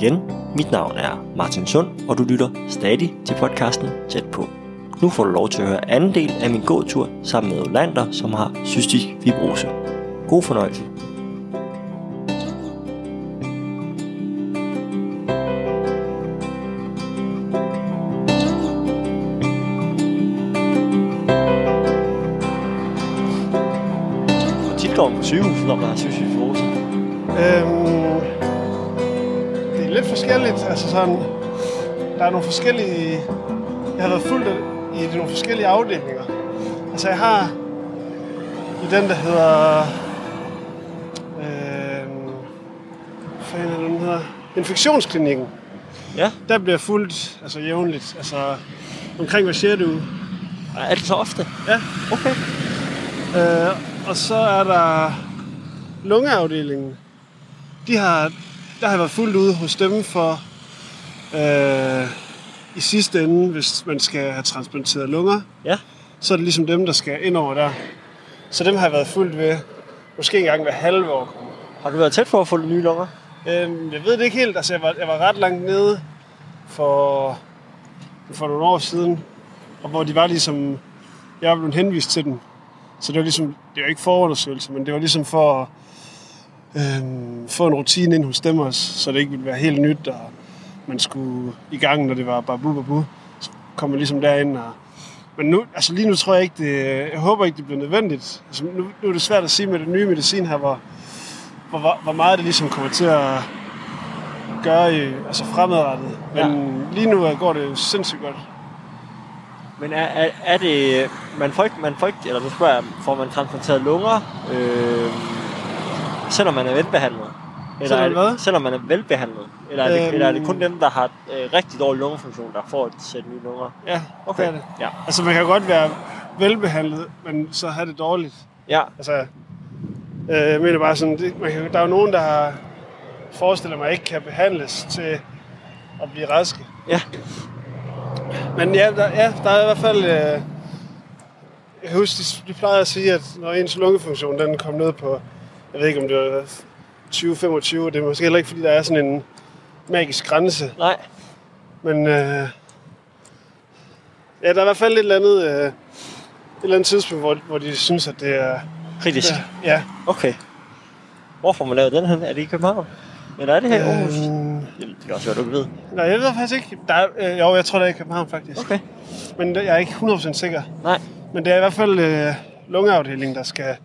igen. Mit navn er Martin Sund, og du lytter stadig til podcasten Tæt på. Nu får du lov til at høre anden del af min gåtur sammen med Olander, som har cystisk fibrose. God fornøjelse. Tit går man på sygehuset, når man har cystisk fibrose? Øhm, Altså sådan, der er nogle forskellige... Jeg har været fuldt i nogle forskellige afdelinger. Altså jeg har i den, der hedder... Øhm, hvad fanden er det, den hedder? Infektionsklinikken. Ja. Der bliver fuldt altså jævnligt. Altså omkring hver sjette uge. Er det så ofte? Ja. Okay. Øh, og så er der lungeafdelingen. De har, der har jeg været fuldt ude hos dem for øh, i sidste ende, hvis man skal have transplanteret lunger, Ja. så er det ligesom dem, der skal ind over der. Så dem har jeg været fuldt ved, måske engang hver halve år. Har du været tæt for at få nye lunger? Øh, jeg ved det ikke helt, altså jeg var, jeg var ret langt nede for, for nogle år siden, og hvor de var ligesom, jeg var blevet henvist til dem. Så det var ligesom, det var ikke forundersøgelse, men det var ligesom for at øh, få en rutine ind hos dem også, så det ikke ville være helt nyt, og man skulle i gang, når det var babu babu. Så kom man ligesom derind. Og, men nu, altså lige nu tror jeg ikke, det, jeg håber ikke, det bliver nødvendigt. Altså nu, nu er det svært at sige med den nye medicin her, hvor, hvor, hvor- meget det ligesom kommer til at gøre i, altså fremadrettet. Men ja. lige nu går det sindssygt godt. Men er, er, er det... Man får ikke, man får ikke, eller nu spørger jeg, får man transplanteret lunger, øh, selvom man er velbehandlet? Eller Selvom hvad? Selvom man er velbehandlet? Eller er, det, Øhm. eller er det kun dem, der har øh, rigtig dårlig lungefunktion, der får et sæt nye lunger? Ja, Okay. det er det. Ja. Altså man kan godt være velbehandlet, men så have det dårligt. Ja. Altså, øh, jeg mener bare sådan, det, man kan, der er jo nogen, der har, forestiller mig ikke kan behandles til at blive raske. Ja. Men ja, der, ja, der er i hvert fald... Øh, jeg kan huske, de, de plejede at sige, at når ens lungefunktion den kom ned på, jeg ved ikke om det var 20-25, det er måske heller ikke, fordi der er sådan en magisk grænse. Nej. Men øh, ja, der er i hvert fald et eller andet, øh, et eller andet tidspunkt, hvor, hvor de synes, at det er... Kritisk. Ja. Okay. Hvor får man lavet den hen? Er det i København? Eller er det her i Aarhus? Øhm, Det kan også være, du ikke ved. nej, jeg ved faktisk ikke. Der er, øh, jo, jeg tror, det er i København faktisk. Okay. Men det- jeg er ikke 100% sikker. Nej. Men det er i hvert fald øh, lungeafdelingen, der skal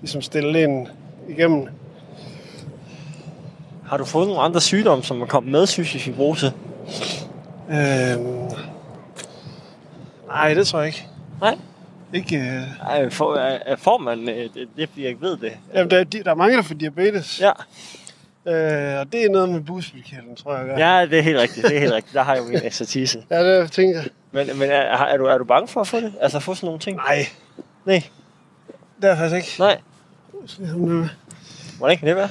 ligesom stille en igennem. Har du fået nogle andre sygdomme, som er kommet med cystisk fibrose? Øhm, nej, det tror jeg ikke. Nej. Ikke, øh, Ej, er, er- får man øh, det, det, fordi jeg ikke ved det? jamen, der, er- der er mange, der får diabetes. Ja. Øh, og det er noget med bugspytkirtlen, tror jeg. gør. Ja, det er helt rigtigt. Det er helt rigtigt. Der har jeg jo min ekspertise. ja det tænker jeg. Men, men er, er, du, er du bange for at få det? Altså få sådan nogle ting? Nej, Nej. det er jeg faktisk ikke. Nej. Nej. Hvordan kan det være?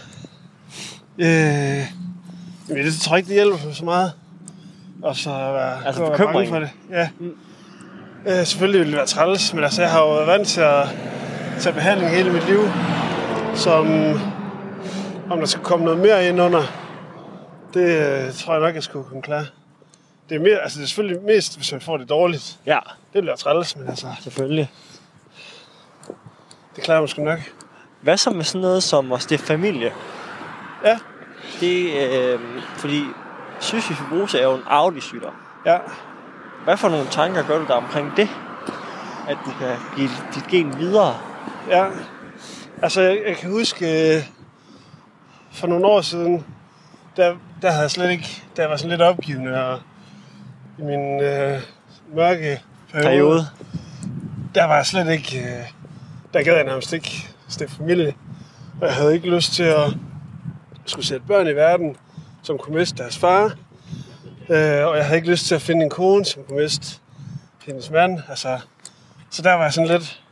Øh, jamen, det tror jeg ikke, det hjælper så meget. Og så være, Altså gå og være bange for det. Ja. Øh, selvfølgelig ville det være træls, men altså, jeg har jo været vant til at tage behandling hele mit liv. Som om der skulle komme noget mere ind under, det øh, tror jeg nok, jeg skulle kunne klare. Det er, mere, altså, det er selvfølgelig mest, hvis man får det dårligt. Ja, Det bliver træls, men altså, selvfølgelig. det klarer man sgu nok. Hvad så med sådan noget som at stifte familie? Ja, Det, øh, fordi cystisk fibrose er jo en arvelig sygdom. ja. Hvad for nogle tanker gør du der omkring det? At du kan give dit gen videre? Ja, altså jeg, jeg kan huske øh, for nogle år siden, der, der havde jeg slet ikke, der var sådan lidt opgivende, og i min øh, mørke periode, Periode? der var jeg slet ikke, øh, der gad jeg nærmest ikke stifte familie. Og jeg havde ikke lyst til at skulle sætte børn i verden, som kunne miste deres far. Øh, og jeg havde ikke lyst til at finde en kone, som kunne miste hendes mand. Altså, så der var jeg sådan lidt...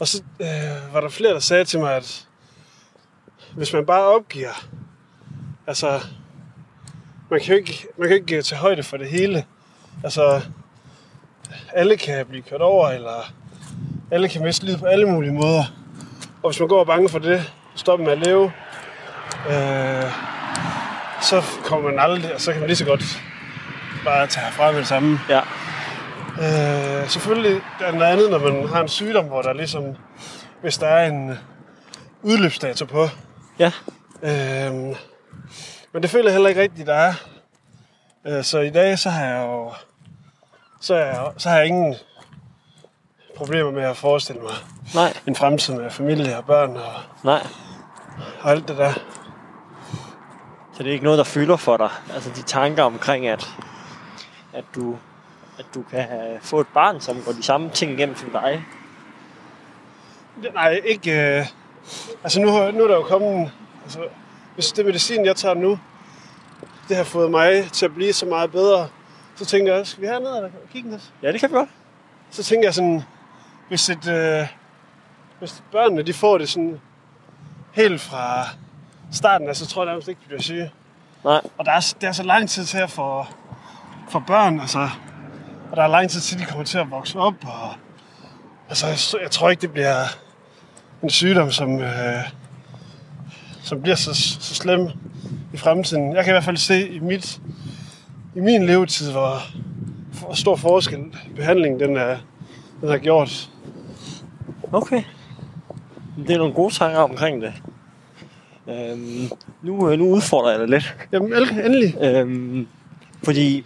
Og så øh, var der flere, der sagde til mig, at hvis man bare opgiver, altså, man kan jo ikke, man kan ikke tage højde for det hele. Altså, alle kan blive kørt over, eller alle kan miste livet på alle mulige måder. Og hvis man går og bange for det, stopper med at leve, øh, så kommer man aldrig, og så kan man lige så godt bare tage herfra med det samme. Ja. Øh, selvfølgelig der er noget andet, når man har en sygdom, hvor der ligesom, hvis der er en udløbsdato på. Ja. Øh, men det føler jeg heller ikke rigtigt, der er. Øh, så i dag, så har jeg jo, så, er jeg, så har jeg ingen problemer med at forestille mig Nej. en fremtid med familie og børn og, Nej. og alt det der. Så det er ikke noget, der fylder for dig? Altså de tanker omkring, at, at, du, at du kan have- få et barn, som går de samme ting igennem som dig? Nej, ikke... Øh, altså nu, nu er der jo kommet... Altså, hvis det medicin, jeg tager nu, det har fået mig til at blive så meget bedre, så tænker jeg, skal vi herned eller kigge ned? Ja, det kan vi godt. Så tænker jeg sådan, hvis, et, øh, hvis børnene de får det sådan helt fra starten af, så tror jeg nærmest ikke, de bliver syge. Nej. Og der er, der er så lang tid til at få, for børn, altså. Og der er lang tid til, de kommer til at vokse op. Og, altså, jeg, jeg tror ikke, det bliver en sygdom, som, øh, som bliver så, så slem i fremtiden. Jeg kan i hvert fald se i, mit, i min levetid, hvor, hvor stor forskel behandlingen den, er, den har gjort. Okay. Det er nogle gode tanker omkring det. Øhm, nu, øh, nu udfordrer jeg dig lidt. Jamen, el- endelig. Øhm, fordi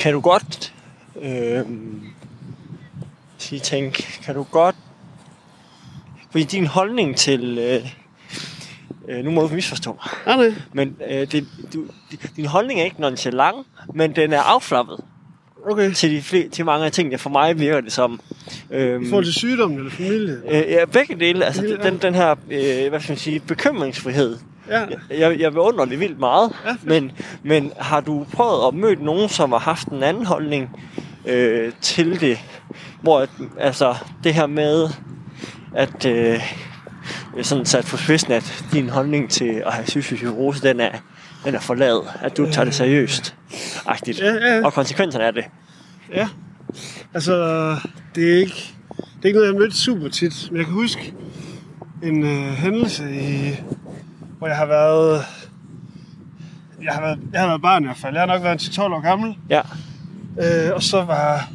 kan du godt øhm, sige, tænk, kan du godt fordi din holdning til øh, øh, nu må du misforstå mig, Nej, nej. men øh, det, du, din holdning er ikke nonchalant, men den er afslappet Okay. til, de fle, til mange af tingene. For mig virker det som... Øhm, I forhold til sygdommen eller familie. øh, ja, begge dele. Altså, Ja. den, den her, øh, hvad skal man sige, bekymringsfrihed. Ja. Jeg, jeg beundrer det vildt meget, Ja, men, men har du prøvet at møde nogen, som har haft en anden holdning øh, til det? Hvor altså, det her med, at øh, sådan sat på spidsen, at din holdning til at have cystisk den er, den er forladet. At du tager det seriøst. Agtigt. Ja, ja. Og konsekvenserne af det. Ja. Altså, det er ikke, det er ikke noget, jeg har mødt super tit. Men jeg kan huske en øh, hændelse, i, hvor jeg har været... Jeg har været, jeg har været barn i hvert fald. Jeg har nok været 10-12 år gammel. Ja. Øh, og så var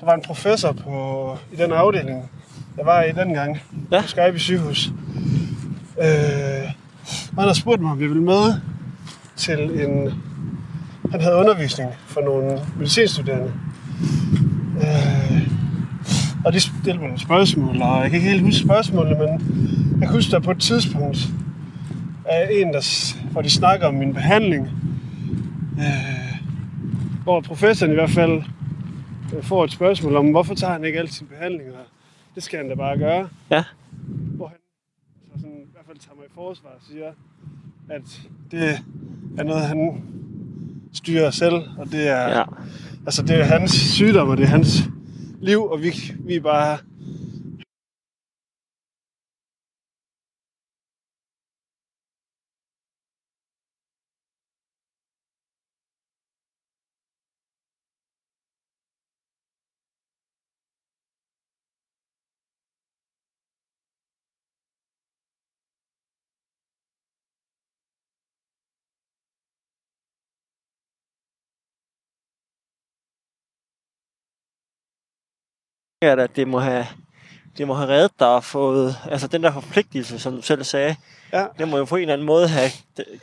der var en professor på, i den afdeling, jeg var i dengang, Ja. på Skype sygehus. Øh, og han har spurgt mig, om jeg ville med til en... Han havde undervisning for nogle medicinstuderende. Øh, og de stillede mig nogle spørgsmål, og jeg kan ikke helt huske spørgsmålene, men jeg kan huske, der på et tidspunkt er en, der, hvor de snakker om min behandling, øh, hvor professoren i hvert fald øh, får et spørgsmål om, hvorfor tager han ikke al sin behandling, og det skal han da bare gøre. Ja. Hvor han så sådan, i hvert fald tager mig i forsvar og siger, at det er noget, han styrer selv, og det er, Ja. altså, det er hans sygdom, og det er hans liv, og vi, vi er bare at at det må have det må have reddet dig og fået, altså den der forpligtelse, som du selv sagde, Ja. det må jo på en eller anden måde have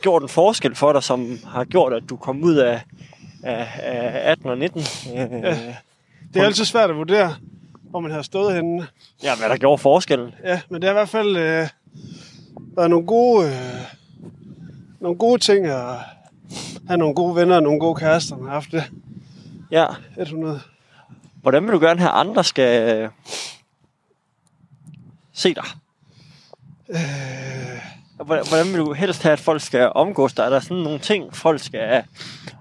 gjort en forskel for dig, som har gjort, at du kom ud af, af, af 18 og 19. Øh, ja. Det er altid svært at vurdere, hvor man har stået henne. ja, hvad der gjorde forskellen. Ja, men det har i hvert fald øh, været nogle gode, øh, nogle gode ting at have nogle gode venner og nogle gode kærester, man har haft det. Ja. 100. Hvordan vil du gerne have, at andre skal øh, se dig? Øh, Hvordan, vil du helst have, at folk skal omgås dig? Er der sådan nogle ting, folk skal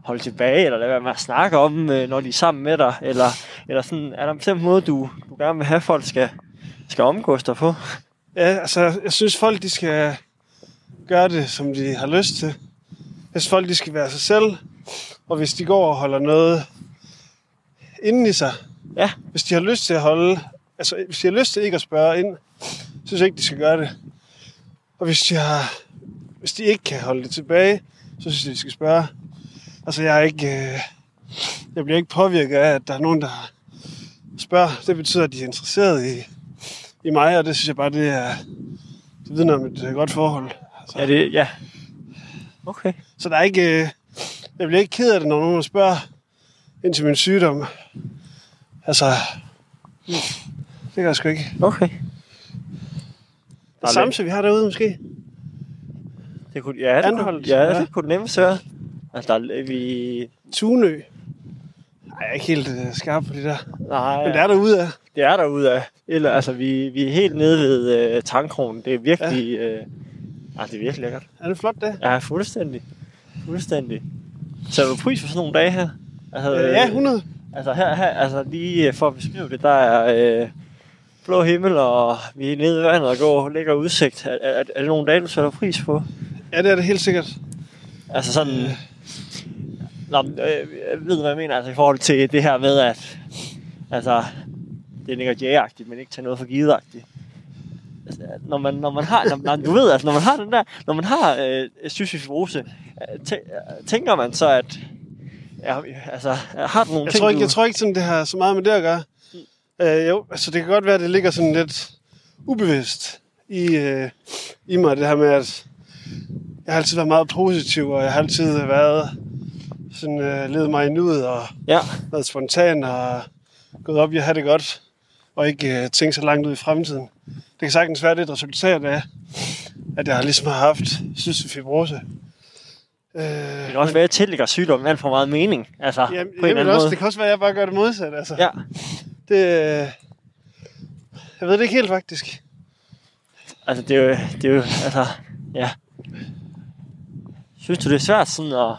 holde tilbage, eller lade være med at snakke om, øh, når de er sammen med dig? Eller, eller sådan, er der en bestemt måde, du, du gerne vil have, at folk skal, skal omgås dig på? ja, altså, jeg synes folk, de skal gøre det, som de har lyst til. Jeg synes folk, de skal være sig selv. Og hvis de går og holder noget inden i sig, Ja, hvis de har lyst til at holde, altså hvis de har lyst til ikke at spørge ind, så synes jeg ikke, de skal gøre det. Og hvis de, har, hvis de ikke kan holde det tilbage, så synes jeg, de skal spørge. Altså, jeg er ikke... Øh, jeg bliver ikke påvirket af, at der er nogen, der spørger. Det betyder, at de er interesseret i, i mig, og det synes jeg bare, det er... Det vidner om et øh, godt forhold. Altså, Ja, det, ja. Okay. Så der er ikke... Øh, jeg bliver ikke ked af det, når nogen spørger ind til min sygdom. Altså... Det gør jeg sgu ikke. Okay. Det samme, som vi har derude måske. Det kunne, ja, det Anholdt, kunne, ja, ja. det kunne nemt være. Altså, der er vi... Tunø. Ej, jeg er ikke helt øh, skarp på det der. Nej, Men det er derude af. det er derude af. Eller, altså, vi, vi er helt nede ved øh, tankkronen. Det er virkelig... Ja. Øh, ah, det er virkelig lækkert. Er det flot, det? Ja, fuldstændig. Fuldstændig. Så er du pris for sådan nogle dage her? Altså, Øh, ja, 100. Altså her, her, altså lige for at beskrive det, der er øh, blå himmel, og vi er nede i vandet og går lækker udsigt. Er, er, er det nogle dage, du sætter pris på? Ja, det er det helt sikkert. Altså sådan... Nå, men, øh, jeg ved, hvad jeg mener, altså i forhold til det her med, at altså, det er Nick men ikke tage noget for givet-agtigt. Altså, når man, når man har, når, når, du ved, altså, når man har den der, når man har øh, cystisk fibrose, øh, tæ- tænker man så, at ja, altså, har du nogle Jeg ting, tror ikke, du... jeg tror ikke sådan, det har så meget med det at gøre. Øh, jo, altså det kan godt være, at det ligger sådan lidt ubevidst i, øh, i mig, det her med, at jeg har altid været meget positiv, og jeg har altid været sådan, øh, levet mig i nuet, og Ja, været spontan, og gået op i at have det godt, og ikke øh, tænke så langt ud i fremtiden. Det kan sagtens være, det er et resultat af, at jeg ligesom har haft cystisk fibrose. Øh, det kan også være, at jeg tillægger sygdommen alt for meget mening. Altså, Jamen, på en vil anden også, måde. det kan også være, at jeg bare gør det modsat. Altså. Ja, Det, øh, jeg ved det ikke helt, faktisk. altså det er jo, det er jo altså, ja. Synes du, det er svært sådan at...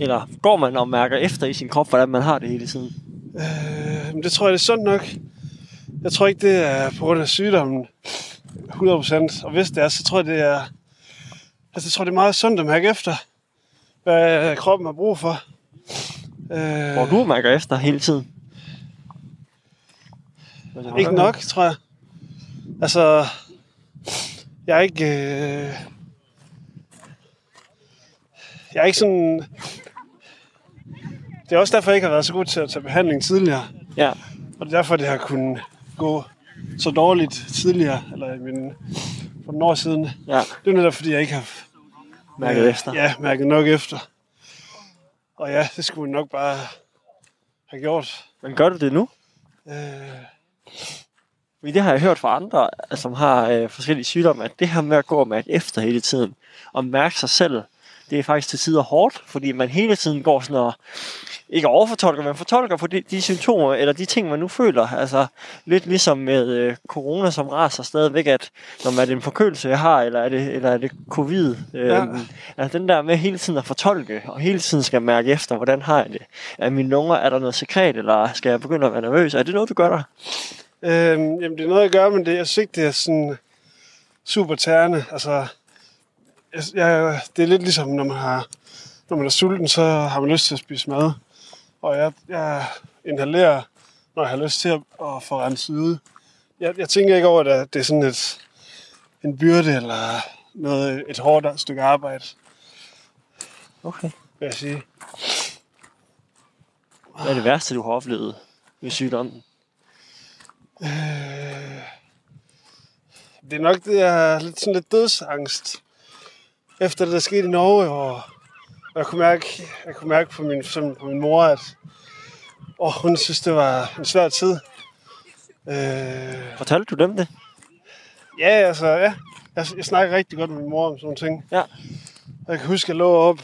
Eller går man og mærker efter i sin krop, hvordan man har det hele tiden? Øh, men det tror jeg, det er sundt nok. Jeg tror ikke, det er på grund af sygdommen 100%. Og hvis det er, så tror jeg, det er, altså, jeg tror, det er meget sundt at mærke efter, hvad kroppen har brug for. Øh, Hvor du mærker efter hele tiden? Ikke nok, tror jeg. Altså, jeg er ikke... Øh, jeg er ikke sådan... Det er også derfor, jeg ikke har været så god til at tage behandling tidligere. Ja, Og det er derfor, det har kunnet gå så dårligt tidligere, eller i min, for nogle år siden. ja. Det er netop, fordi jeg ikke har Mærket efter. Ja, mærket nok efter. Og ja, det skulle nok bare have gjort. Men gør du det nu? Øh, Fordi det har jeg hørt fra andre, som har øh, forskellige sygdomme, at det her med at gå og mærke efter hele tiden, og mærke sig selv, det er faktisk til tider hårdt, fordi man hele tiden går sådan og, ikke overfortolker, men fortolker på de, de symptomer, eller de ting, man nu føler. Altså lidt ligesom med øh, corona, som raser stadigvæk, at når man er det en forkølelse, jeg har, eller er det, eller er det covid? Øh, Ja. Altså den der med hele tiden at fortolke, og hele tiden skal mærke efter, hvordan har jeg det? Er mine lunger, er der noget sekret, eller skal jeg begynde at være nervøs? Er det noget, du gør der? Øhm, jamen, det er noget, jeg gør, men det, jeg synes ikke, det er sådan super tærende. Altså, jeg, jeg, det er lidt ligesom, når man, har, når man er sulten, så har man lyst til at spise mad. Og jeg, jeg inhalerer, når jeg har lyst til at, at få renset ud. Jeg, jeg tænker ikke over, at det er sådan et, en byrde eller noget, et hårdt stykke arbejde, Okay. vil jeg sige. Hvad er det værste, du har oplevet ved sygdommen? Øh, det er nok det er lidt sådan lidt dødsangst. Efter det, der skete i Norge, og jeg kunne mærke, jeg kunne mærke på, min, simpelthen på min mor, at åh, hun synes, det var en svær tid. Øh, Fortalte du dem det? ja, altså, ja. Jeg, jeg snakker rigtig godt med min mor om sådan nogle ting. Ja. Jeg kan huske, at jeg lå op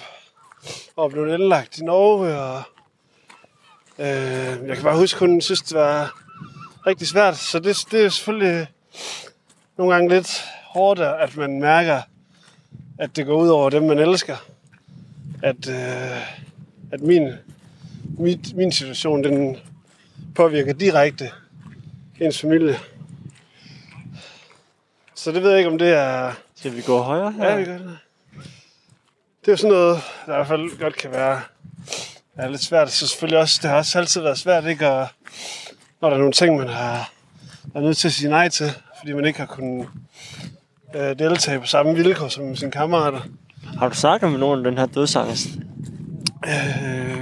og blev indlagt i Norge, og øh, jeg kan bare huske, at hun synes, det var rigtig svært. Så det, det er selvfølgelig nogle gange lidt hårdt, at man mærker, at det går ud over dem, man elsker. At, øh, at min, mit, min situation, den påvirker direkte ens familie. Så det ved jeg ikke, om det er... Skal vi gå højere her? Ja, vi gør det. Det er jo sådan noget, der i hvert fald godt kan være er lidt svært. Så selvfølgelig også, det har også altid været svært, ikke? Og, når der er nogle ting, man har er nødt til at sige nej til, fordi man ikke har kunnet øh, deltage på samme vilkår som sine kammerater. Har du snakket med nogen om den her dødsangst? Øh,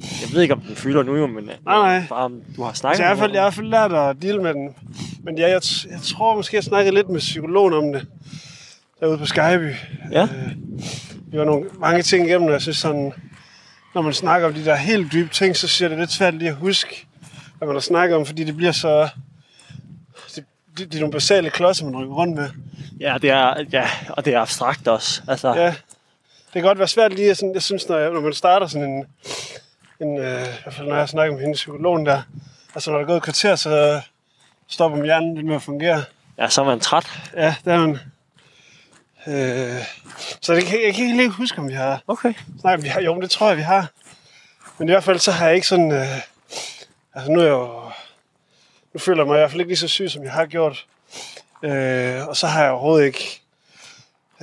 Jeg ved ikke, om den fylder nu, men nej, nej. bare du har snakket jeg har med jeg har i hvert lært at deale med den. Men ja, jeg, jeg tror måske, jeg snakkede lidt med psykologen om det. Derude på Skyby. Ja. Øh, vi var nogle, mange ting igennem, og jeg synes sådan, når man snakker om de der helt dybe ting, så siger det lidt svært lige at huske, hvad man har snakket om, fordi det bliver så... Det, det, det er nogle basale klodser, man rykker rundt med. Ja, det er, ja, og det er abstrakt også. Altså, Ja, det kan godt være svært lige, sådan, jeg synes, når, jeg, når man starter sådan en, en øh, i hvert fald når jeg snakker med hende psykologen der, altså når der er gået et kvarter, så stopper min hjerne lidt med at fungere. ja, så er man træt. Ja, det er man. Øh, så det kan, jeg kan ikke lige huske, om vi har Okay. Nej, vi har, jo, men det tror jeg, vi har. Men i hvert fald så har jeg ikke sådan... Øh, altså nu er jeg jo... Nu føler jeg mig i hvert fald ikke lige så syg, som jeg har gjort. Øh, og så har jeg overhovedet ikke...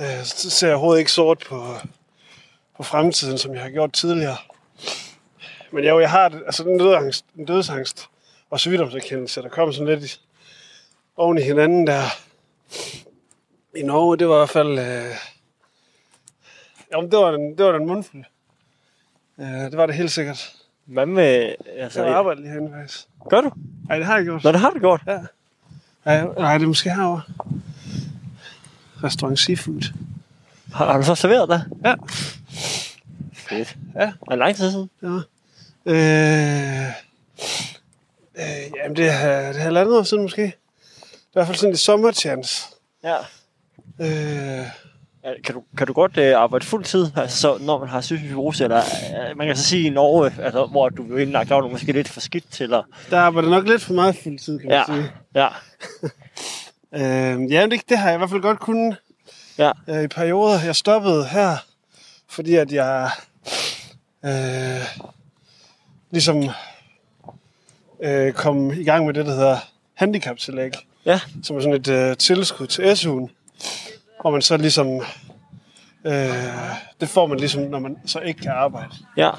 Øh, så ser jeg overhovedet ikke sort på, på fremtiden, som jeg har gjort tidligere. Men jo, jeg har altså den dødsangst, den dødsangst og sygdomserkendelse, der kom sådan lidt oven i hinanden der. I Norge, det var i hvert fald... Øh, jo, men det var den, det var den mundfuld. Øh, det var det helt sikkert. Hvad med... Så Altså, jeg arbejder lige herinde, faktisk. gør du? Nej, det har jeg gjort. Nå, det har du gjort. Ja. Nej, nej, det er måske herovre. Restaurant Seafood. Har, har du så serveret der? Ja. Fedt. Ja. Og lang tid siden? Ja. Øh, øh, jamen, det er, det er halvandet år siden måske. Det er i hvert fald sådan et sommerchance. Ja. Øh, Ja, Kan du, kan du godt øh, arbejde fuld tid, altså, så, når man har fibrose, eller øh, man kan så sige i Norge, altså, hvor du er indlagt, der er måske lidt for skidt til at... der arbejder nok lidt for meget fuldtid, kan man Ja, sige. ja, Øh, ja, det, det har jeg i hvert fald godt kunnet ja, øh, i perioder. Jeg stoppede her, fordi at jeg øh, ligesom øh, kom i gang med det, der hedder handicaptillæg, ja, som er sådan et øh, tilskud til SU'en, hvor man så ligesom, øh, det får man ligesom, når man så ikke kan arbejde. ja.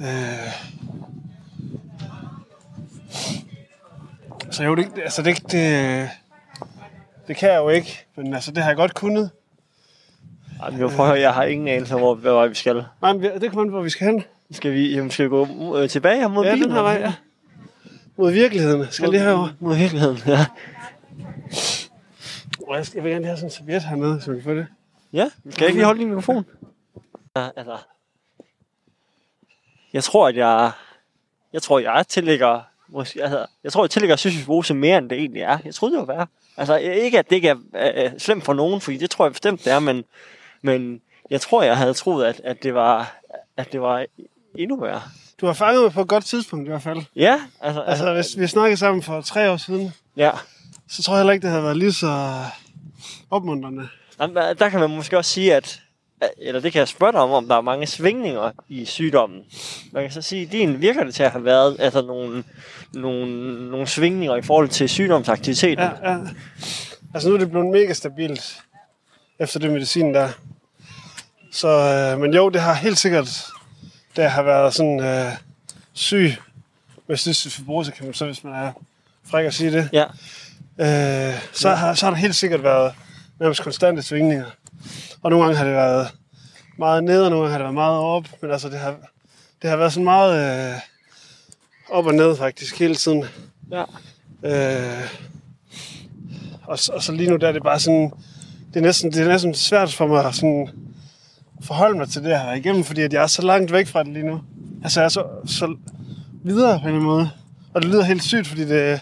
Øh, så jo, det, altså det, det, det kan jeg jo ikke, men altså det har jeg godt kunnet. Ej, men jeg, prøver, jeg har ingen anelse om, hvor, vej vi skal. Nej, men det kommer an på, hvor vi skal hen. Skal vi, jamen, skal vi gå øh, tilbage her mod Ja, bilen? den her vej, ja. Mod virkeligheden. Skal jeg lige herover. Mod virkeligheden, ja. Jeg, skal, jeg vil gerne lige have sådan en serviet hernede, så vi kan få det. Ja, skal jeg ikke lige holde din mikrofon? Ja, altså... Jeg tror, at jeg... Jeg tror, jeg tillægger... Måske, altså, jeg tror, jeg tillægger cystisk fibrose mere, end det egentlig er. Jeg troede, det var værre. Altså, ikke at det ikke er øh, slemt for nogen, fordi det tror jeg bestemt, det er, men, men jeg tror, jeg havde troet, at, at, det var, at det var endnu værre. Du har fanget mig på et godt tidspunkt i hvert fald. Ja, altså... Altså, hvis vi snakkede sammen for tre år siden, Ja. Så tror jeg heller ikke, det havde været lige så opmuntrende. Jamen, Der kan man måske også sige, at eller det kan jeg spørge dig om, om der er mange svingninger i sygdommen. Man kan så sige, at din virker det til at have været altså nogle, nogle, nogle svingninger i forhold til sygdomsaktiviteten. Ja, ja. Altså nu er det blevet mega stabilt efter det medicin der. Så, øh, men jo, det har helt sikkert, jeg har været sådan øh, syg med cystisk fibrose, kan man så, hvis man er fræk at sige det, Ja. Øh, så, har, så har der helt sikkert været nærmest konstante svingninger. Og nogle gange har det været meget ned, og nogle gange har det været meget op. Men altså, det har, det har været sådan meget øh, op og ned faktisk hele tiden. ja. Øh, og, så- og så lige nu der er det bare sådan, det er næsten, det er næsten svært for mig at sådan forholde mig til det, været igennem, fordi at jeg er så langt væk fra det lige nu. Altså jeg er så, så videre på en måde. Og det lyder helt sygt, fordi det,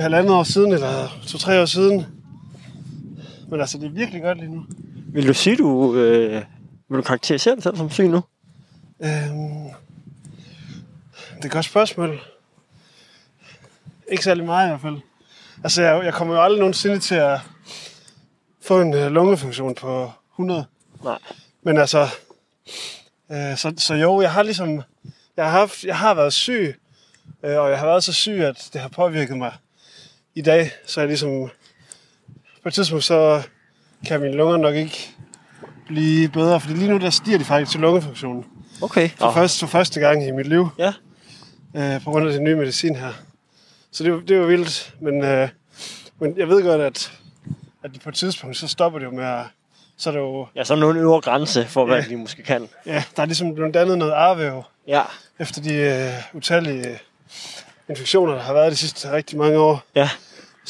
halvandet år siden, eller to-tre år siden. Men altså, det er virkelig godt lige nu. Vil du sige, du, øh, vil du karakterisere dig selv som syg nu? Øhm, det er et godt spørgsmål. Ikke særlig meget i hvert fald. Altså, jeg, jeg kommer jo aldrig nogensinde til at få en øh, lungefunktion på 100. Nej. Men altså, øh, så, så jo, jeg har ligesom, jeg har, haft, jeg har været syg, øh, og jeg har været så syg, at det har påvirket mig i dag. Så jeg ligesom, på et tidspunkt, så kan mine lunger nok ikke blive bedre, fordi lige nu der stiger de faktisk til lungefunktionen. Okay. For, Nå, først, for første gang i mit liv, Ja. øh, på grund af den nye medicin her. Så det, er jo- det er jo vildt, men, øh, men jeg ved godt, at, at på et tidspunkt, så stopper det jo med at Så er det jo, Ja, så er der en øvre grænse for, hvad Ja. de måske kan. ja, der er ligesom blevet dannet noget arvæv Ja, efter de øh, utallige infektioner, der har været de sidste rigtig mange år, ja,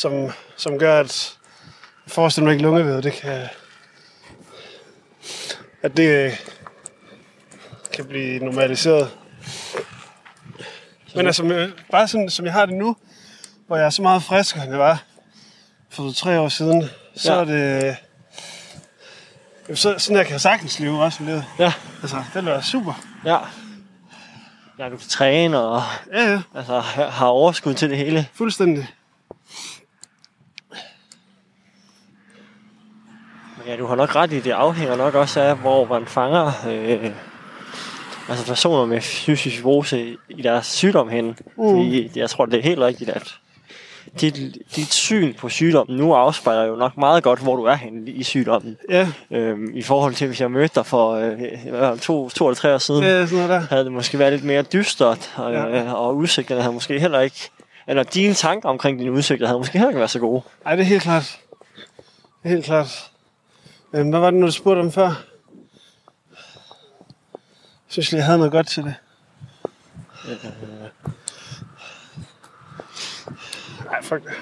som, som gør, at jeg forestiller mig ikke lungevævet, det kan, at det øh, kan blive normaliseret. Men altså, med- bare sådan, som jeg har det nu, hvor jeg er så meget friskere, end jeg var for tre år siden, så Ja. er det... Jamen, Så, sådan her kan jeg sagtens leve også livet. ja, Altså, det være super. ja. Ja, du kan træne og Ja, ja, altså, har overskud til det hele. fuldstændig. Ja, du har nok ret i, det afhænger nok også af, hvor man fanger øh, altså personer med fysisk fibrose i- deres sygdom hen. Mm. Fordi jeg tror, det er helt rigtigt, at dit, dit syn på sygdommen nu afspejler jo nok meget godt, hvor du er henne i sygdommen. Ja, Øhm, I forhold til, hvis jeg mødte dig for øh, to, to eller tre år siden, ja sådan der. havde det måske været lidt mere dystert, og, Ja. ja. og udsigterne havde måske heller ikke, eller dine tanker omkring dine udsigter havde måske heller ikke været så gode. Ej, det er helt klart. Helt klart. Øhm, hvad var det, nu du spurgte om før? Jeg synes lige, jeg havde noget godt til det. Nej, fuck det.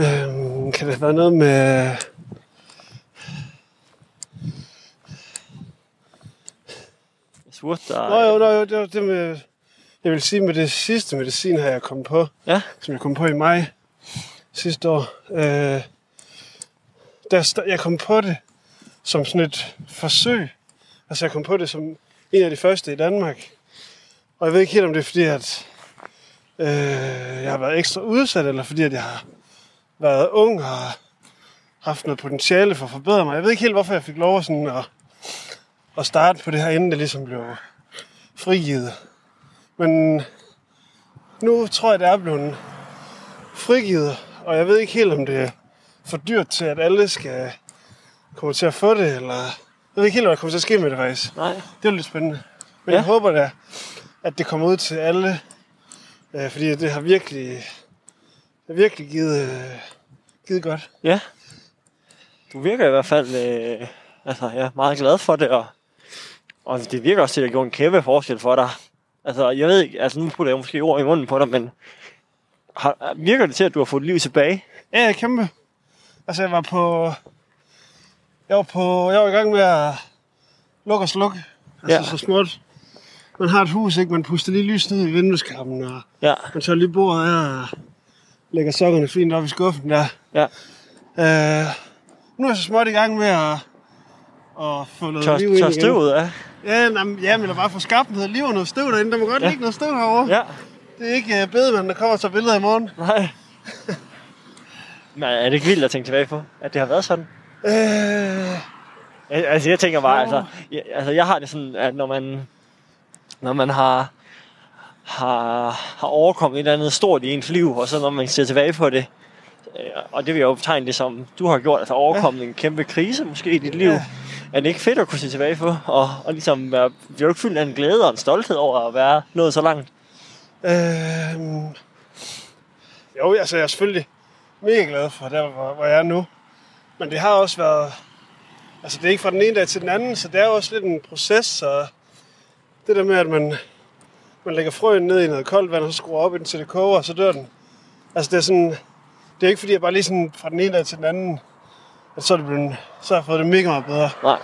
Øhm, kan det være noget med... Spurgte dig, Nå jo, nå, jo, det var det med... Jeg vil sige, med det sidste medicin her, jeg kom på, Ja, som jeg kom på i maj sidste år. Øh, der, jeg kom på det som sådan et forsøg. Altså, jeg kom på det som en af de første i Danmark. Og jeg ved ikke helt, om det er fordi, at øh, jeg har været ekstra udsat, eller fordi, at jeg har været ung og har haft noget potentiale for at forbedre mig. Jeg ved ikke helt, hvorfor jeg fik lov sådan at, at starte på det her, inden det ligesom blev frigivet. Men nu tror jeg, det er blevet frigivet, og jeg ved ikke helt, om det er for dyrt til, at alle skal komme til at få det, eller... Jeg ved ikke helt, hvad der kommer til at ske med det, faktisk. nej. Det er lidt spændende. Men Ja. jeg håber da, at det kommer ud til alle, øh, fordi det har virkelig, det har virkelig givet, øh, givet godt. Ja. Du virker i hvert fald øh, altså, ja, meget glad for det, og, og det virker også til, at det gjort en kæmpe forskel for dig. Altså, jeg ved ikke, altså nu putter jeg måske ord i munden på dig, men har, virker det til, at du har fået liv tilbage? Ja, ja, kæmpe. Altså, jeg var på... Jeg var, på, jeg var i gang med at lukke og slukke. Altså, Ja. så småt. Man har et hus, ikke? Man puster lige lys ned i vindueskarmen, og Ja, man tager lige bordet af og lægger sokkerne fint op i skuffen der. ja. Øh, nu er jeg så småt i gang med at, at få noget Tør, liv ind tør støvet af. Ja, nej, ja, men bare få skabt noget liv og noget støv derinde. Der må godt ja. ligge noget støv herovre. Ja, Det er ikke uh, bedemanden, der kommer og tager billeder i morgen. nej. Men er det ikke vildt at tænke tilbage på, at det har været sådan? Øh, Al- Altså, jeg tænker bare, altså, jeg, altså, jeg har det sådan, at når man, når man har, har, har overkommet et eller andet stort i ens liv, og så når man ser tilbage på det, øh, og det vil jeg jo betegne det som, du har gjort, altså overkommet en kæmpe krise måske i dit liv, Ja. er det ikke fedt at kunne se tilbage på, og, og ligesom være, bliver du ikke fyldt af en glæde og en stolthed over at være nået så langt? Øh, jo, altså jeg er selvfølgelig mega glad for der, hvor, hvor jeg er nu. Men det har også været... Altså det er ikke fra den ene dag til den anden, så det er jo også lidt en proces. Og det der med, at man, man lægger frøen ned i noget koldt vand, og så skruer op indtil det koger, og så dør den. Altså det er sådan... Det er ikke fordi, jeg bare lige sådan fra den ene dag til den anden, at så er, det blevet, så har jeg fået det mega meget bedre. Nej.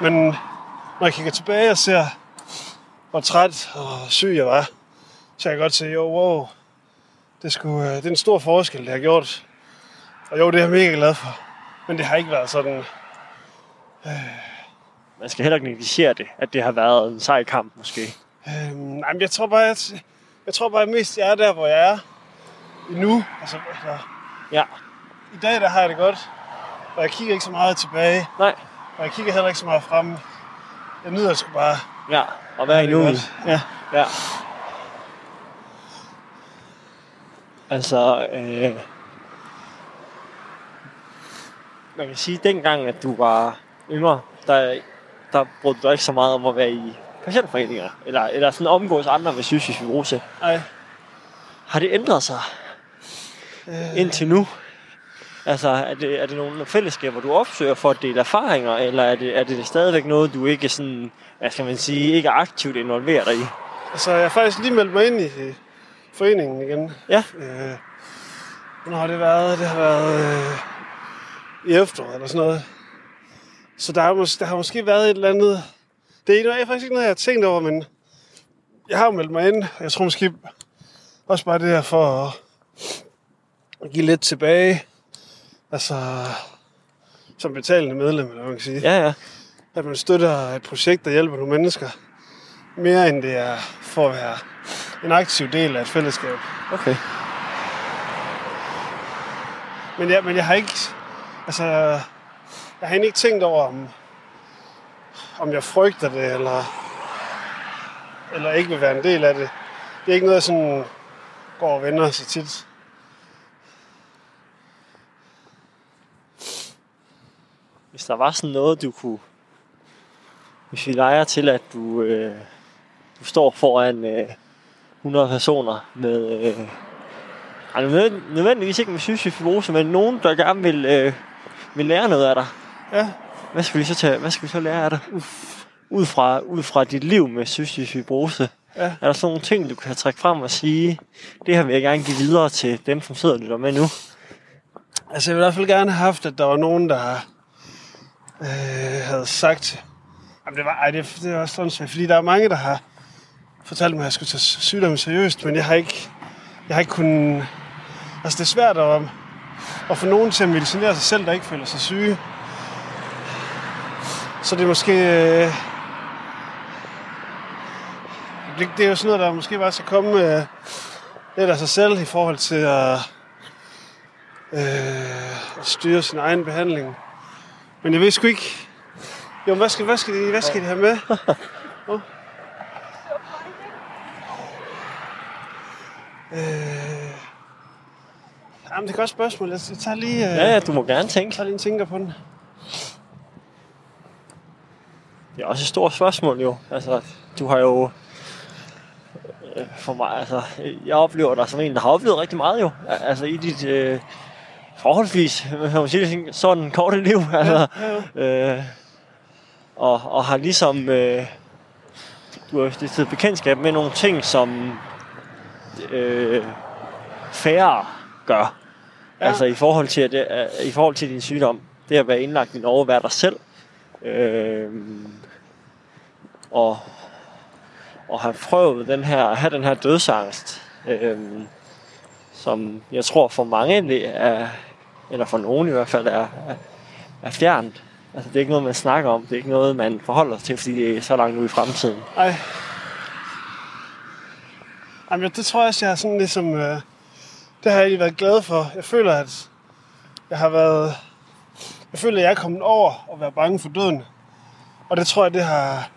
Men når jeg kigger tilbage og ser, hvor træt og syg jeg var, så kan jeg godt se, jo, wow, det, skulle, øh, det er en stor forskel, det har gjort. Og jo, det er jeg mega glad for. Men det har ikke været sådan... Man skal heller ikke negligere det, at det har været en sej kamp måske. Øh, nej, men jeg tror bare, at jeg tror bare mest, jeg er der, hvor jeg er nu. Altså, altså, Ja, i dag, der har jeg det godt. Og jeg kigger ikke så meget tilbage. nej. Og jeg kigger heller ikke så meget frem. Jeg nyder sgu bare. Ja, og hvad er I det nu? godt. Ja. Ja. Altså, øh, man kan sige, at dengang, at du var yngre, der, der brugte du ikke så meget om at være i patientforeninger, eller, eller sådan omgås andre med psykisk fibrose. Ej. Har det ændret sig? Øh, indtil nu? Altså, er det, er det nogle fællesskaber, du opsøger for at dele erfaringer, eller er det, er det stadigvæk noget, du ikke sådan, hvad skal man sige, ikke er aktivt involveret i? Altså, jeg har faktisk lige meldt mig ind i foreningen igen. Ja. Øh, hvornår har det været? Det har været øh, i efteråret eller sådan noget. Så der har, mås- der har måske været et eller andet... Det er faktisk ikke noget, jeg har tænkt over, men jeg har jo meldt mig ind. Jeg tror måske også bare det her for at, give lidt tilbage. Altså, som betalende medlem, eller man kan sige. Ja, ja. At man støtter et projekt, der hjælper nogle mennesker. Mere end det er for at være en aktiv del af et fællesskab. Okay. Men jeg, men jeg har ikke... Altså, jeg har ikke tænkt over, om, om jeg frygter det, eller, eller ikke vil være en del af det. Det er ikke noget, jeg sådan går og vender så tit. Hvis der var sådan noget, du kunne... Hvis vi leger til, at du, øh, du står foran øh, 100 personer med... Øh, nødvendig- nødvendigvis ikke med cystisk fibrose, men nogen, der gerne vil, øh, vil lære noget af dig. Ja, Hvad skal vi så, tage, hvad skal vi så lære af dig? Ud fra, ud fra dit liv med cystisk. Ja. Er der sådan nogle ting, du kan trække frem og sige, det her vil jeg gerne give videre til dem, som sidder og lytter med nu? altså jeg vil i hvert fald gerne have haft, at der var nogen, der øh, havde sagt... Jamen det var, ej, det, det er også sådan, svært, fordi der er mange, der har fortalt mig, at jeg skulle tage sygdommen seriøst, men jeg har ikke, jeg har ikke kunnet... Altså det er svært at, at få nogen til at medicinere sig selv, der ikke føler sig syge. Så det er måske... Øh, det, det er jo sådan noget, der måske bare skal komme øh, lidt af sig selv i forhold til at, øh, at styre sin egen behandling. Men jeg ved sgu ikke... Jo, hvad skal, hvad skal, de, hvad skal de have med? Oh. Øh, jamen, det er et godt spørgsmål. Jeg jeg tager lige, øh, Ja, ja, du må gerne tænke. tager lige en tænker på den. Det er også et stort spørgsmål jo. Altså, du har jo... øh, For mig, altså, jeg oplever dig som en, der har oplevet rigtig meget jo. Altså i dit øh, forholdsvis, man sige det, sådan korte liv. Altså, Ja, ja. øh, og, og har ligesom... Øh, du har stiftet bekendtskab med nogle ting, som øh, færre gør. Ja. Altså i forhold til, det, i forhold til din sygdom. Det at være indlagt i Norge, være dig selv. Øh, og, og have prøvet den her, have den her dødsangst. Øh, som jeg tror for mange det er, eller for nogen i hvert fald, er, er, er fjernt. Altså det er ikke noget, man snakker om. Det er ikke noget, man forholder sig til, fordi det er så langt ude i fremtiden. Ej. Jamen, det tror jeg også, jeg har sådan ligesom... Øh, det har jeg egentlig været glad for. Jeg føler, at jeg har været... Jeg føler, at jeg er kommet over at være bange for døden. Og det tror jeg, det har...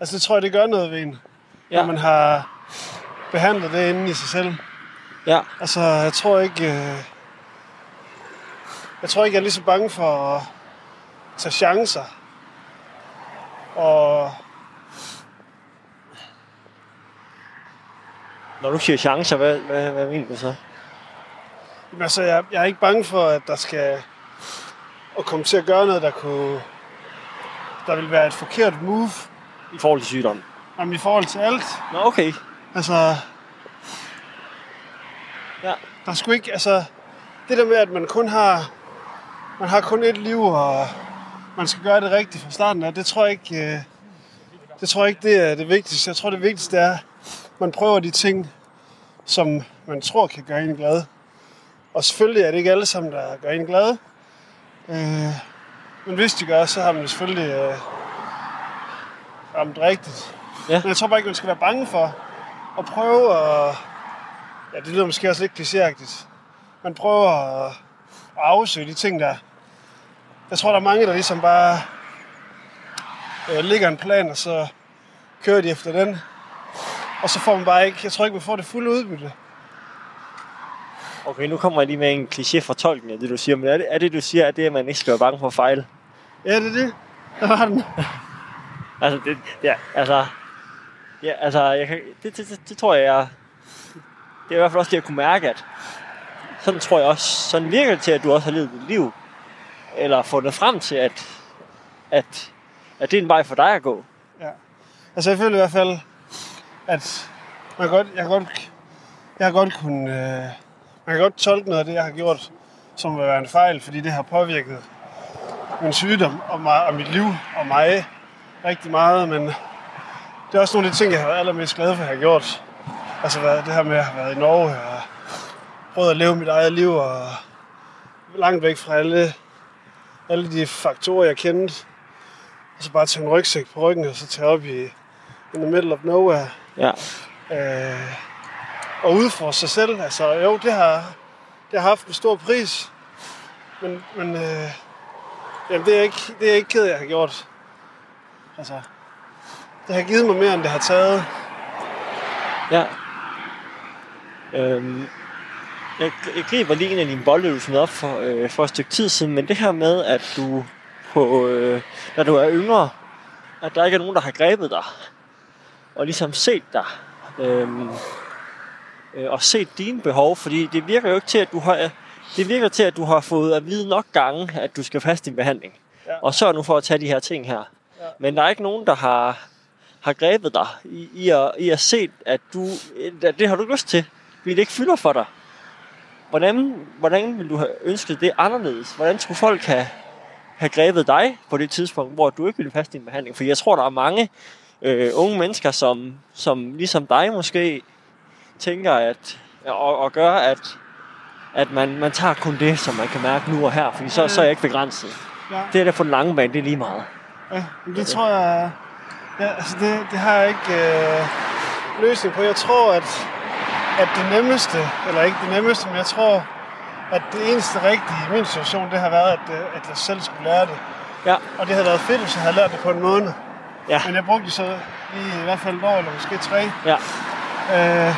Altså, det tror jeg, det gør noget ved en. Ja. Når man har behandlet det inde i sig selv. ja. Altså, jeg tror ikke... Øh, jeg tror ikke, jeg er lige så bange for at tage chancer. Og Når du siger chancer, hvad, hvad, hvad mener du så? Jamen, altså, jeg, jeg er ikke bange for, at der skal at komme til at gøre noget, der kunne der vil være et forkert move I forhold til sygdom? jamen, i forhold til alt. Nå, okay. Altså, Ja. der skulle ikke, altså, det der med, at man kun har, man har kun et liv, og man skal gøre det rigtigt fra starten af, det tror jeg ikke, øh, det tror jeg ikke, det er det vigtigste. Jeg tror, det vigtigste er, man prøver de ting, som man tror kan gøre en glad. Og selvfølgelig er det ikke alle sammen, der gør en glad. Øh, men hvis de gør, så har man selvfølgelig øh, ramt rigtigt. Ja. Men jeg tror bare ikke, man skal være bange for at prøve at... Ja, det lyder måske også lidt klichéagtigt. Man prøver at, at afsøge de ting, der... Jeg tror, der er mange, der ligesom bare øh, ligger en plan, og så kører de efter den. Og så får man bare ikke... Jeg tror ikke, man får det fulde udbytte. Okay, nu kommer jeg lige med en kliché fortolkning af det, du siger. Men er det, er det du siger, at det, at man ikke skal være bange for at fejle? Ja, det er det. Der var den. Altså, det, ja, altså, ja, altså jeg kan, det, det, det, det, tror jeg er, det er i hvert fald også det, jeg kunne mærke, at sådan tror jeg også, sådan virker det til, at du også har levet dit liv. Eller fundet frem til, at, at, at det er en vej for dig at gå. Ja. Altså jeg føler i hvert fald, at man godt, jeg kan godt, jeg godt kunne, øh, man kan godt tolke noget af det, jeg har gjort, som vil være en fejl, fordi det har påvirket min sygdom og, mig, og mit liv og mig rigtig meget, men det er også nogle af de ting, jeg har været allermest glad for, at have gjort. Altså det her med at have været i Norge og prøvet at leve mit eget liv og langt væk fra alle, alle de faktorer, jeg kendte. Og så bare tage en rygsæk på ryggen og så tage op i in the middle of nowhere. Ja. Øh, og udfordre sig selv. Altså jo, det har, det har haft en stor pris. Men, men øh, jamen, det, er ikke, det er ikke ked af, jeg har gjort. Altså, det har givet mig mere, end det har taget. Ja. Øhm, jeg, jeg griber lige en af dine boldøvelser op for, øh, for et stykke tid siden, men det her med, at du på, øh, når du er yngre, at der ikke er nogen, der har grebet dig, og ligesom set dig, øhm, øh, og set dine behov, fordi det virker jo ikke til, at du har, det virker til, at du har fået at vide nok gange, at du skal fast din behandling. Ja. Og så nu for at tage de her ting her. Ja. Men der er ikke nogen, der har, har grebet dig i, i, at, i at se, at du, at det har du lyst til, fordi det ikke fylder for dig. Hvordan, hvordan vil du have ønsket det anderledes? Hvordan skulle folk have, have grebet dig på det tidspunkt, hvor du ikke ville passe din behandling? For jeg tror, der er mange øh, unge mennesker, som, som ligesom dig måske tænker, at, og, og gør, at, at man, man tager kun det, som man kan mærke nu og her, fordi så, så er jeg ikke begrænset. Ja. Det er der for den lange bane, det er lige meget. Ja, det tror jeg... Ja, altså det, det har jeg ikke øh, løsning på. Jeg tror, at, at det nemmeste, eller ikke det nemmeste, men jeg tror, at det eneste rigtige i min situation, det har været, at, øh, at jeg selv skulle lære det. Ja, Og det havde været fedt, hvis jeg havde lært det på en måned. Ja, Men jeg brugte det så lige i hvert fald et år, eller måske tre. ja. Øh,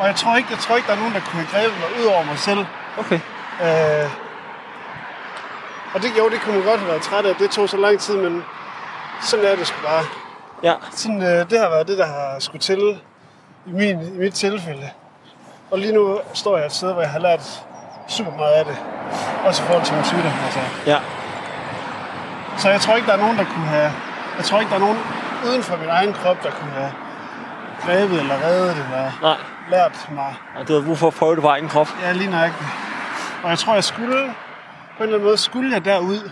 og jeg tror, ikke, jeg tror ikke, der er nogen, der kunne have grebet mig ud over mig selv. Okay. Øh, og det, jo, det kunne man godt have været træt af. Det tog så lang tid, men sådan er det sgu bare. Ja, Sådan, øh, det har været det, der har skulle til i, min, i mit tilfælde. Og lige nu står jeg et sted, hvor jeg har lært super meget af det. Også i forhold til min sygdom. Altså. ja, Så jeg tror ikke, der er nogen, der kunne have... Jeg tror ikke, der er nogen uden for min egen krop, der kunne have grebet eller reddet eller nej. lært mig. Og du har brug for at prøve det på egen krop. Ja, lige nøjagtigt. Og jeg tror, jeg skulle... På en eller anden måde skulle jeg derud,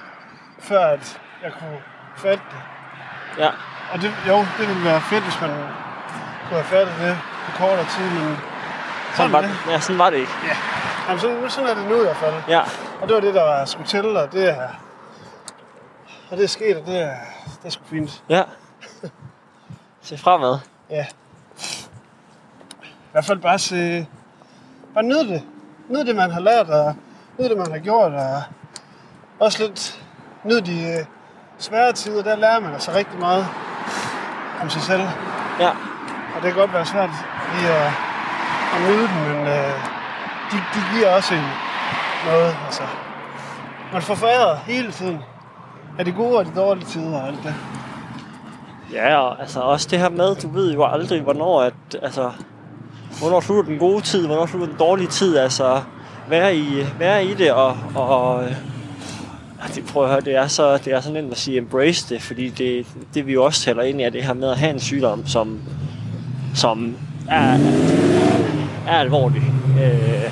før at jeg kunne fatte det. Ja, Og det, jo, det ville være fedt, hvis man kunne have fattet det på kortere tid, men sådan var, er det. Ja, sådan var det ikke. Ja. Jamen, sådan, sådan er det nu i hvert fald. Ja, Og det var det, der var skulle til, og det er, og det er sket, og det er, det er sgu fint. ja. Se fremad. Ja. I hvert fald bare se, bare nyde det. Nyde det, man har lært, og nyde det, man har gjort, og også lidt nyde de øh, svære tider, der lærer man altså rigtig meget om sig selv. Ja, Og det kan godt være svært lige at, at nyde dem, men øh, de, de giver også en noget. Altså. Man får foræret hele tiden er det gode og de dårlige tider og alt det. ja og altså også det her med, du ved jo aldrig, hvornår at, altså, hvornår slutter den gode tid, hvornår slutter den dårlige tid, altså, være i, være i det, og, og og øh, det, prøv at høre, det er, så, det er så nemt at sige embrace det, fordi det, det vi jo også taler ind i, er det her med at have en sygdom, som, som er, er alvorlig, øh,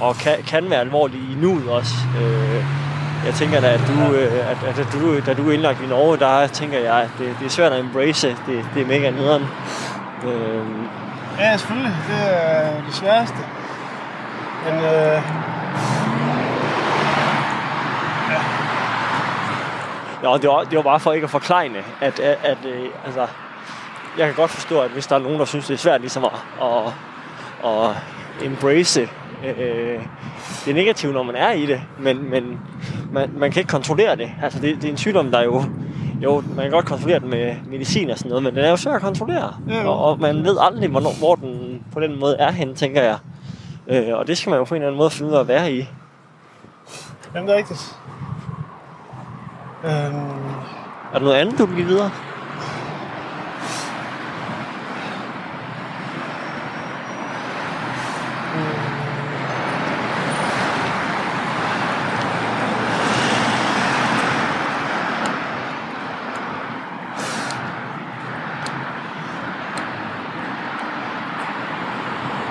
og kan, kan være alvorlig i nuet også. Øh, jeg tænker da, at du, øh, at, at, at du, da du er indlagt i Norge, der tænker jeg, at det, det er svært at embrace. Det, det er mega nederen. Øh, Ja, selvfølgelig. Det er det sværeste. Men øh, Ja, det var, det var bare for ikke at forklejne, at, at, at øh, altså, jeg kan godt forstå, at hvis der er nogen, der synes, det er svært ligesom at, at, at embrace øh, det negative, når man er i det, men, men man, man kan ikke kontrollere det. Altså, det, det er en sygdom, der jo, jo, man kan godt kontrollere den med medicin og sådan noget, men den er jo svær at kontrollere. Ja, og, og man ved aldrig, hvornår, hvor den på den måde er henne, tænker jeg. Øh, og det skal man jo på en eller anden måde finde ud af at være i. jamen, det er rigtigt. Øhm, Er der noget andet, du vil give videre?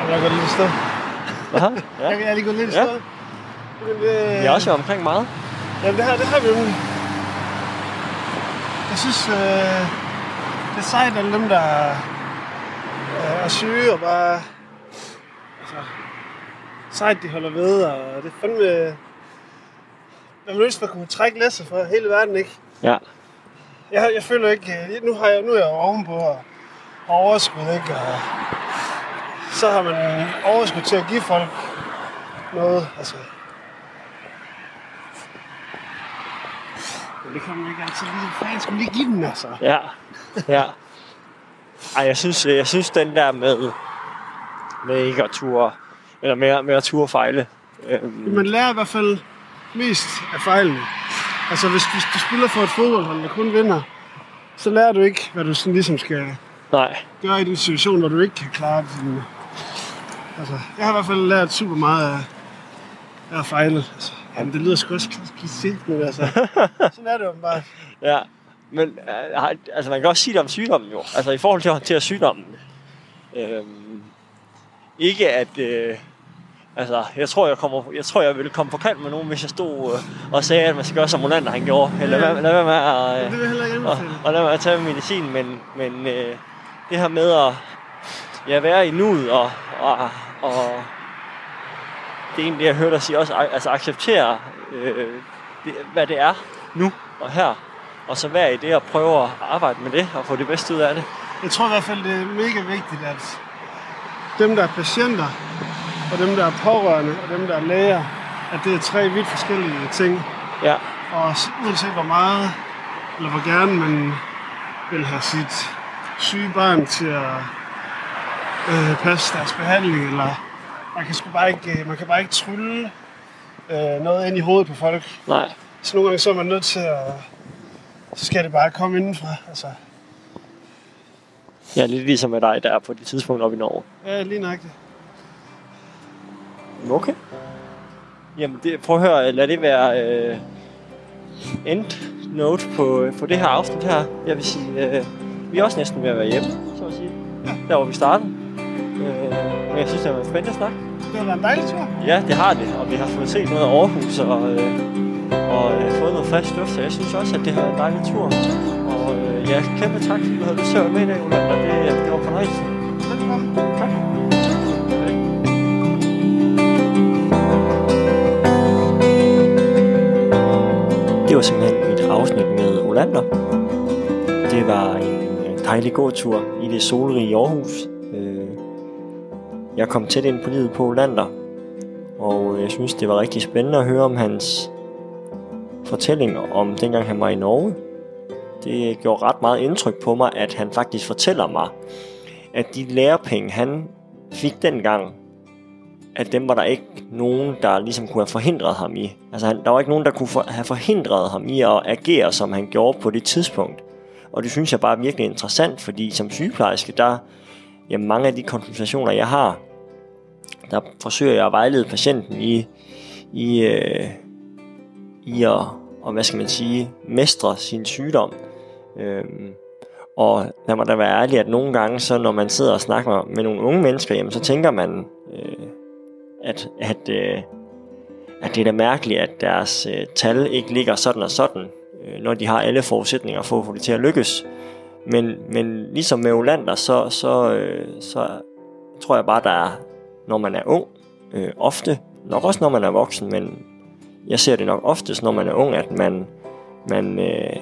Jeg går lidt i stå. Hvad? Ja. Jeg, jeg er lige gået lidt i Ja. stå. Men det, Vi er også omkring meget. Jamen, det her, det har vi jo. Jeg synes, øh, det er sejt, alle dem, der øh, er syge og bare... Altså, sejt, de holder ved, og det er fandme... Man vil ønske, at kunne trække læsset for hele verden, ikke? Ja. Jeg, jeg føler ikke... øh, Nu, har jeg, nu er jeg ovenpå og har overskud, ikke? Og så har man overskud til at give folk noget. Altså, Men det kan man ikke altid lige. Fanden skulle lige give den, altså. Ja. Ja. Ej, jeg synes, jeg synes den der med, med ikke at ture, eller med, med at ture fejle. Øhm, Man lærer i hvert fald mest af fejlene. Altså, hvis, hvis du spiller for et fodboldhold, der kun vinder, så lærer du ikke, hvad du sådan ligesom skal nej. gøre i den situation, hvor du ikke kan klare din... Altså, jeg har i hvert fald lært super meget af, af at fejle. Altså, jamen, det lyder sgu også kliché, men altså, sådan er det jo bare. Ja. Men øh, har- altså, man kan også sige det om sygdommen jo. Altså i forhold til at håndtere sygdommen. Øhm, ikke at... Øh, altså, jeg tror, jeg, kommer, jeg tror, jeg ville komme på kant med nogen, hvis jeg stod øh, og sagde, at man skal gøre som Molander han gjorde. Eller Ja. lad, lad være med at... Det vil jeg heller ikke og, og lad være med at tage medicin, men, men øh, det her med at ja, være i nuet og, og, og det er egentlig, jeg hørte dig sige også, altså acceptere, øh, det, hvad det er nu og her, og så være i det og prøve at arbejde med det og få det bedste ud af det. Jeg tror i hvert fald, det er mega vigtigt, at dem, der er patienter, og dem, der er pårørende, og dem, der er læger, at det er tre vidt forskellige ting. Ja, Og uanset hvor meget, eller hvor gerne man vil have sit syge barn til at øh, passe deres behandling, eller man kan, sgu bare ikke, øh, man kan bare ikke trylle øh, noget ind i hovedet på folk. nej, Så nogle gange så er man nødt til at, så skal det bare komme indenfra. Altså, ja, lidt ligesom med dig der på det tidspunkt op i Norge. ja, lige nøjagtigt. Okay. Jamen, det, prøv at høre, lad det være øh, end note på, på det her afsnit her. Jeg vil sige, øh, vi er også næsten ved at være hjemme, så at sige. Der hvor vi startede. Øh, men jeg synes, det har været en spændende snak. Det har været en dejlig tur. Ja, det har det, og vi har fået set noget af Aarhus og, øh, og øh, fået noget frisk luft, så jeg synes også, at det har været en dejlig tur. Og øh, ja, kæmpe tak, fordi du havde lyst til at være med i dag, Ulla, og det, det var fornøjelse. Velkommen. Tak. Det var simpelthen et afsnit med Olander. Det var en dejlig gåtur i det solrige Aarhus. Jeg kom tæt ind på livet på Lander, og øh, jeg synes, det var rigtig spændende at høre om hans fortælling om dengang han var i Norge. Det gjorde ret meget indtryk på mig, at han faktisk fortæller mig, at de lærepenge, han fik dengang, at dem var der ikke nogen, der ligesom kunne have forhindret ham i. Altså, han, der var ikke nogen, der kunne for, have forhindret ham i at agere, som han gjorde på det tidspunkt. Og det synes jeg bare er virkelig interessant, fordi som sygeplejerske, der, jamen mange af de konsultationer, jeg har, der forsøger jeg at vejlede patienten i, i, øh, i at, og hvad skal man sige, mestre sin sygdom. Øhm, og lad mig da være ærlig, at nogle gange, så når man sidder og snakker med nogle unge mennesker, jamen, så tænker man, øh, at, at, øh, at det er da mærkeligt, at deres øh, tal ikke ligger sådan og sådan, øh, når de har alle forudsætninger for at få det til at lykkes. Men, men ligesom med Olander, så, så, øh, så tror jeg bare, der er, når man er ung, øh, ofte, nok også når man er voksen, men jeg ser det nok oftest, når man er ung, at man, man, øh,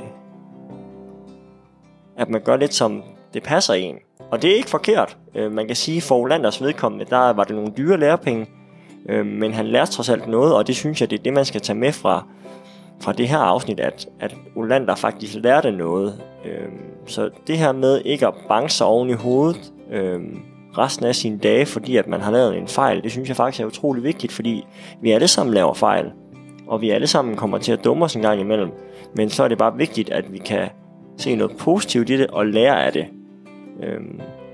at man gør lidt som det passer en. Og det er ikke forkert. Øh, man kan sige, for Olanders vedkommende, der var det nogle dyre lærepenge, øh, men han lærte trods alt noget, og det synes jeg, det er det, man skal tage med fra, fra det her afsnit, at, at Olander faktisk lærte noget. Øh, så det her med ikke at banke sig oven i hovedet øh, resten af sine dage, fordi at man har lavet en fejl, det synes jeg faktisk er utrolig vigtigt, fordi vi alle sammen laver fejl, og vi alle sammen kommer til at dumme os en gang imellem. Men så er det bare vigtigt, at vi kan se noget positivt i det og lære af det. Øh,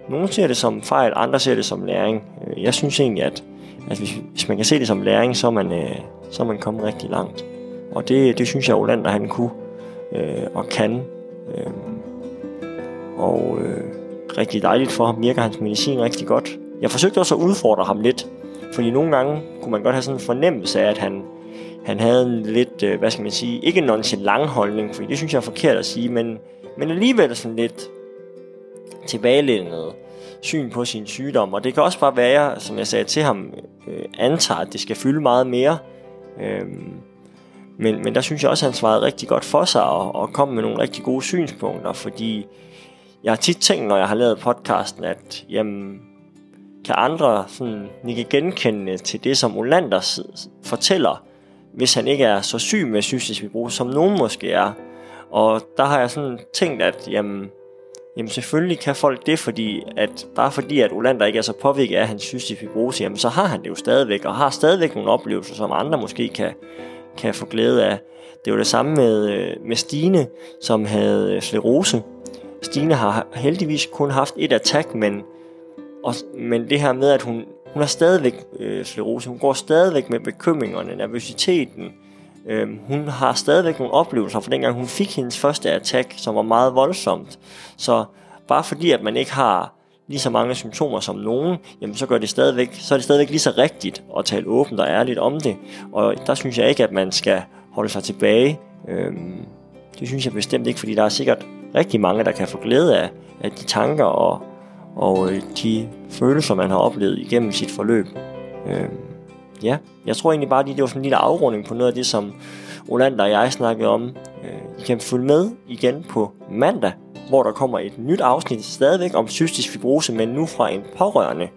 nogle ser det som fejl, andre ser det som læring. Øh, jeg synes egentlig, at, at hvis, hvis man kan se det som læring, så er man, øh, så er man kommet rigtig langt. Og det, det synes jeg, Olander han kunne øh, og kan. Øh, og øh, rigtig dejligt for ham virker hans medicin rigtig godt. jeg forsøgte også at udfordre ham lidt, fordi nogle gange kunne man godt have sådan en fornemmelse af, at han, han havde en lidt, øh, hvad skal man sige, ikke en nonchalant holdning, fordi det synes jeg er forkert at sige, men, men alligevel sådan lidt tilbagelændet syn på sin sygdom. Og det kan også bare være, som jeg sagde til ham, øh, antager, at det skal fylde meget mere. Øh, men, men der synes jeg også, at han svarede rigtig godt for sig og, og kom med nogle rigtig gode synspunkter, fordi jeg har tit tænkt, når jeg har lavet podcasten, at jamen, kan andre sådan, ikke genkende til det, som Olander fortæller, hvis han ikke er så syg med cystisk fibrose, som nogen måske er. Og der har jeg sådan tænkt, at jamen, jamen selvfølgelig kan folk det, fordi at bare fordi at Olander ikke er så påvirket af hans cystisk fibrose, jamen så har han det jo stadigvæk, og har stadigvæk nogle oplevelser, som andre måske kan, kan få glæde af. Det var det samme med, øh, med Stine, som havde øh, sklerose. Stine har heldigvis kun haft et attack, men, og, men det her med, at hun, hun har stadigvæk øh, sklerose, hun går stadigvæk med bekymringerne, nervøsiteten, øh, hun har stadigvæk nogle oplevelser fra dengang hun fik hendes første attack, som var meget voldsomt. Så bare fordi, at man ikke har lige så mange symptomer som nogen, jamen så, gør det stadigvæk, så er det stadigvæk lige så rigtigt at tale åbent og ærligt om det. Og der synes jeg ikke, at man skal holde sig tilbage. Øhm, det synes jeg bestemt ikke, fordi der er sikkert rigtig mange, der kan få glæde af, af de tanker og, og øh, de følelser, man har oplevet igennem sit forløb. Øh, ja, jeg tror egentlig bare, at det var sådan en lille afrunding på noget af det, som Olander og jeg snakkede om. Øh, I kan følge med igen på mandag, hvor der kommer et nyt afsnit stadigvæk om cystisk fibrose, men nu fra en pårørende.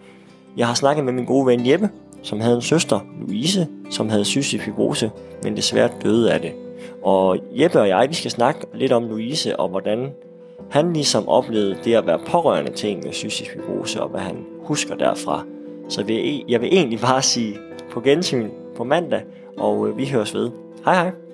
Jeg har snakket med min gode ven Jeppe, som havde en søster, Louise, som havde cystisk fibrose, men desværre døde af det. Og Jeppe og jeg, vi skal snakke lidt om Louise, og hvordan han ligesom oplevede det at være pårørende til en med cystisk fibrose, og hvad han husker derfra. Så jeg vil egentlig bare sige på gensyn på mandag, og øh, vi høres ved. Hej hej!